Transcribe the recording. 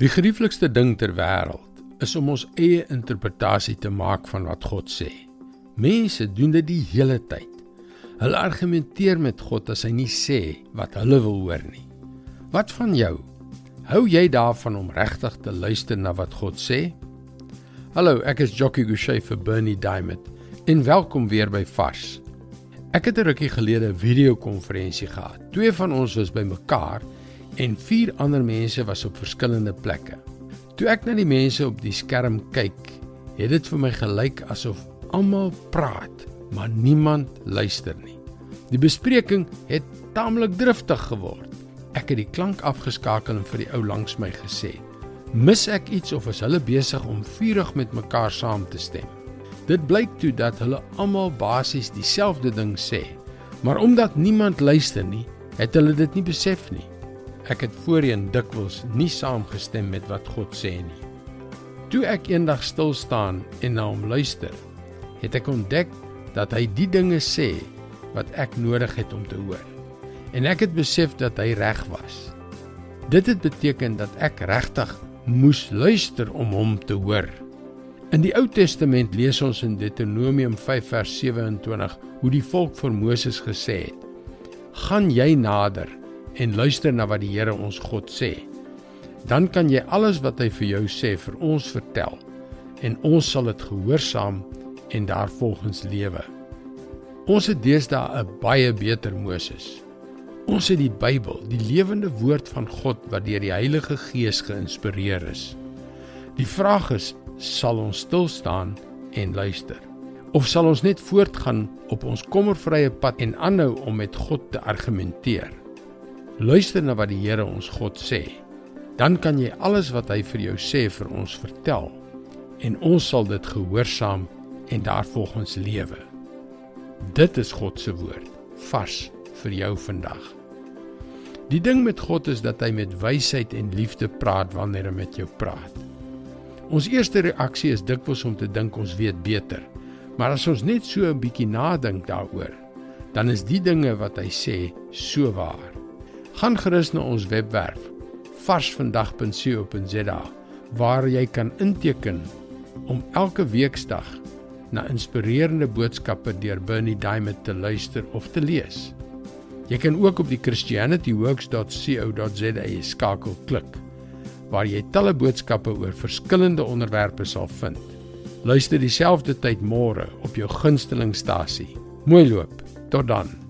Die gerieflikste ding ter wêreld is om ons eie interpretasie te maak van wat God sê. Mense doen dit die hele tyd. Hulle argumenteer met God as hy nie sê wat hulle wil hoor nie. Wat van jou? Hou jy daarvan om regtig te luister na wat God sê? Hallo, ek is Jockey Gouchee vir Bernie Diamond. En welkom weer by Vars. Ek het 'n rukkie gelede 'n video-konferensie gehad. Twee van ons was bymekaar en vier ander mense was op verskillende plekke. Toe ek na die mense op die skerm kyk, het dit vir my gelyk asof almal praat, maar niemand luister nie. Die bespreking het taamlik driftig geword. Ek het die klank afgeskakel en vir die ou langs my gesê: "Mis ek iets of is hulle besig om vurig met mekaar saam te stem?" Dit blyk toe dat hulle almal basies dieselfde ding sê, maar omdat niemand luister nie, het hulle dit nie besef nie. Ek het voorheen dikwels nie saamgestem met wat God sê nie. Toe ek eendag stil staan en na hom luister, het ek ontdek dat hy die dinge sê wat ek nodig het om te hoor. En ek het besef dat hy reg was. Dit het beteken dat ek regtig moes luister om hom te hoor. In die Ou Testament lees ons in Deuteronomium 5 vers 27 hoe die volk vir Moses gesê het: "Gaan jy nader en luister na wat die Here ons God sê. Dan kan jy alles wat hy vir jou sê vir ons vertel en ons sal dit gehoorsaam en daarvolgens lewe. Ons het deesdae 'n baie beter Moses. Ons het die Bybel, die lewende woord van God wat deur die Heilige Gees geïnspireer is. Die vraag is, sal ons stil staan en luister? Of sal ons net voortgaan op ons kommervrye pad en aanhou om met God te argumenteer? Luister na wat die Here ons God sê. Dan kan jy alles wat hy vir jou sê vir ons vertel en ons sal dit gehoorsaam en daarvolgens lewe. Dit is God se woord, vars vir jou vandag. Die ding met God is dat hy met wysheid en liefde praat wanneer hy met jou praat. Ons eerste reaksie is dikwels om te dink ons weet beter. Maar as ons net so 'n bietjie nadink daaroor, dan is die dinge wat hy sê so waar. Gaan gerus na ons webwerf varsvandag.co.za waar jy kan inteken om elke weeksdag na inspirerende boodskappe deur Bernie Diamond te luister of te lees. Jy kan ook op die christianityworks.co.za skakel klik waar jy talle boodskappe oor verskillende onderwerpe sal vind. Luister dieselfde tyd môre op jou gunstelingstasie. Mooi loop. Tot dan.